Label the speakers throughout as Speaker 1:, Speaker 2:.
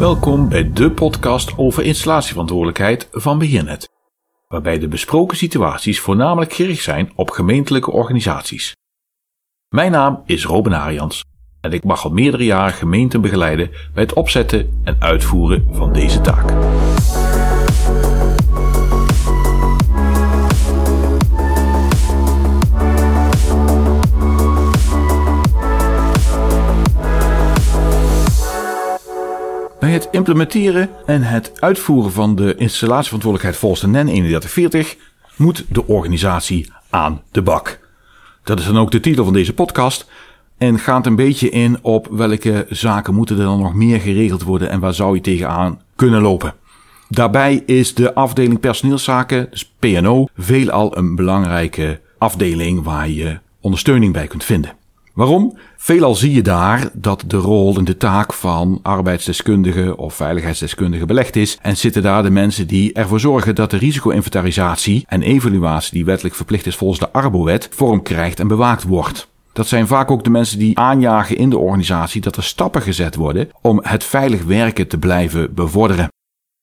Speaker 1: Welkom bij de podcast over installatieverantwoordelijkheid van Beheernet, waarbij de besproken situaties voornamelijk gericht zijn op gemeentelijke organisaties. Mijn naam is Robin Arians en ik mag al meerdere jaren gemeenten begeleiden bij het opzetten en uitvoeren van deze taak. Bij het implementeren en het uitvoeren van de installatieverantwoordelijkheid volgens de NEN 3140 moet de organisatie aan de bak. Dat is dan ook de titel van deze podcast en gaat een beetje in op welke zaken moeten er dan nog meer geregeld worden en waar zou je tegenaan kunnen lopen. Daarbij is de afdeling personeelszaken, dus PNO, veelal een belangrijke afdeling waar je ondersteuning bij kunt vinden. Waarom? Veelal zie je daar dat de rol en de taak van arbeidsdeskundige of veiligheidsdeskundige belegd is en zitten daar de mensen die ervoor zorgen dat de risico-inventarisatie en evaluatie die wettelijk verplicht is volgens de Arbowet vorm krijgt en bewaakt wordt. Dat zijn vaak ook de mensen die aanjagen in de organisatie dat er stappen gezet worden om het veilig werken te blijven bevorderen.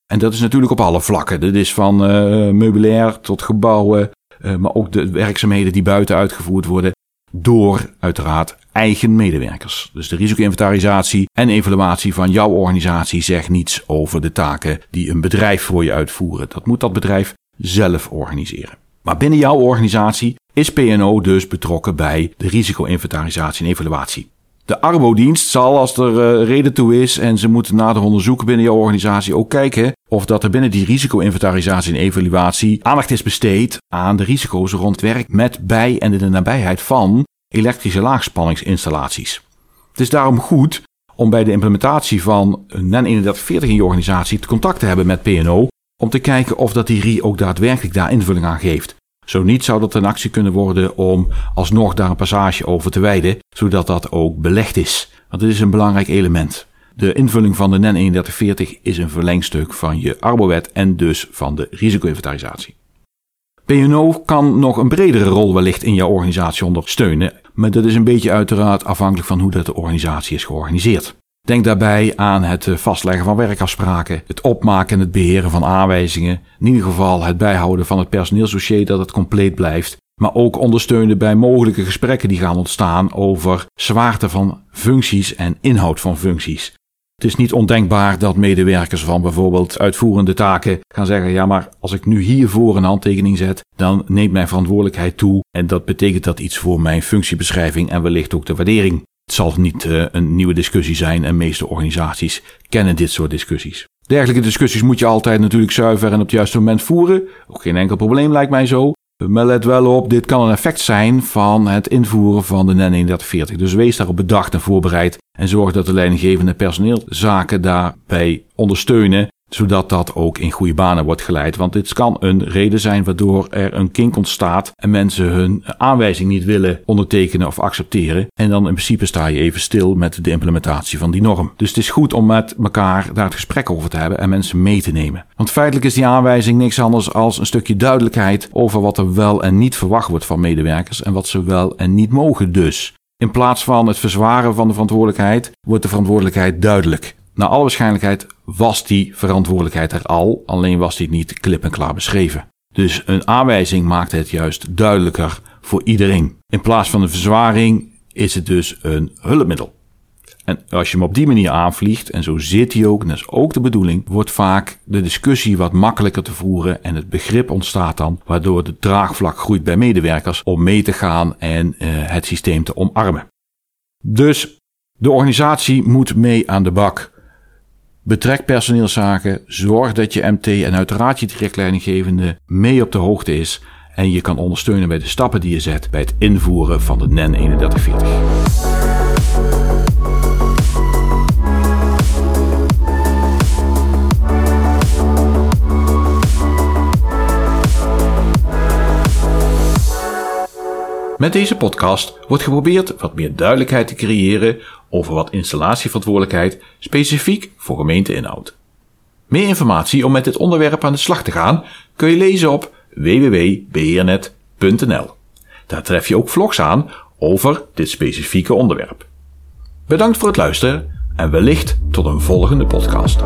Speaker 1: En dat is natuurlijk op alle vlakken. Dat is van uh, meubilair tot gebouwen, uh, maar ook de werkzaamheden die buiten uitgevoerd worden door uiteraard eigen medewerkers. Dus de risico-inventarisatie en evaluatie van jouw organisatie zegt niets over de taken die een bedrijf voor je uitvoeren. Dat moet dat bedrijf zelf organiseren. Maar binnen jouw organisatie is PNO dus betrokken bij de risico-inventarisatie en evaluatie. De Arbo-dienst zal, als er uh, reden toe is en ze moeten nader onderzoeken binnen jouw organisatie, ook kijken of dat er binnen die risico-inventarisatie en evaluatie aandacht is besteed aan de risico's rond werk met, bij en in de nabijheid van elektrische laagspanningsinstallaties. Het is daarom goed om bij de implementatie van NEN 3140 in je organisatie contact te hebben met PNO om te kijken of dat die RI ook daadwerkelijk daar invulling aan geeft. Zo niet zou dat een actie kunnen worden om alsnog daar een passage over te wijden, zodat dat ook belegd is. Want dit is een belangrijk element. De invulling van de NEN 3140 is een verlengstuk van je Arbowet en dus van de risico-inventarisatie. PNO kan nog een bredere rol wellicht in jouw organisatie ondersteunen, maar dat is een beetje uiteraard afhankelijk van hoe dat de organisatie is georganiseerd. Denk daarbij aan het eh, vastleggen van werkafspraken, het opmaken en het beheren van aanwijzingen, in ieder geval het bijhouden van het personeelsdossier dat het compleet blijft, maar ook ondersteunen bij mogelijke gesprekken die gaan ontstaan over zwaarte van functies en inhoud van functies. Het is niet ondenkbaar dat medewerkers van bijvoorbeeld uitvoerende taken gaan zeggen: ja, maar als ik nu hiervoor een handtekening zet, dan neemt mijn verantwoordelijkheid toe en dat betekent dat iets voor mijn functiebeschrijving en wellicht ook de waardering. Het zal niet uh, een nieuwe discussie zijn en meeste organisaties kennen dit soort discussies. Dergelijke discussies moet je altijd natuurlijk zuiver en op het juiste moment voeren. Ook geen enkel probleem lijkt mij zo. Maar let wel op, dit kan een effect zijn van het invoeren van de NEN 3140. Dus wees daarop bedacht en voorbereid en zorg dat de leidinggevende personeelzaken daarbij ondersteunen zodat dat ook in goede banen wordt geleid. Want dit kan een reden zijn waardoor er een kink ontstaat en mensen hun aanwijzing niet willen ondertekenen of accepteren. En dan in principe sta je even stil met de implementatie van die norm. Dus het is goed om met elkaar daar het gesprek over te hebben en mensen mee te nemen. Want feitelijk is die aanwijzing niks anders als een stukje duidelijkheid over wat er wel en niet verwacht wordt van medewerkers en wat ze wel en niet mogen dus. In plaats van het verzwaren van de verantwoordelijkheid, wordt de verantwoordelijkheid duidelijk. Naar alle waarschijnlijkheid was die verantwoordelijkheid er al, alleen was die niet klip en klaar beschreven. Dus een aanwijzing maakt het juist duidelijker voor iedereen. In plaats van een verzwaring is het dus een hulpmiddel. En als je hem op die manier aanvliegt, en zo zit hij ook, en dat is ook de bedoeling, wordt vaak de discussie wat makkelijker te voeren en het begrip ontstaat dan, waardoor de draagvlak groeit bij medewerkers om mee te gaan en uh, het systeem te omarmen. Dus de organisatie moet mee aan de bak. Betrek personeelszaken, zorg dat je MT en uiteraard je directleidinggevende mee op de hoogte is en je kan ondersteunen bij de stappen die je zet bij het invoeren van de NEN 3140. Met deze podcast wordt geprobeerd wat meer duidelijkheid te creëren over wat installatieverantwoordelijkheid specifiek voor gemeente inhoudt. Meer informatie om met dit onderwerp aan de slag te gaan kun je lezen op www.beheernet.nl. Daar tref je ook vlogs aan over dit specifieke onderwerp. Bedankt voor het luisteren en wellicht tot een volgende podcast.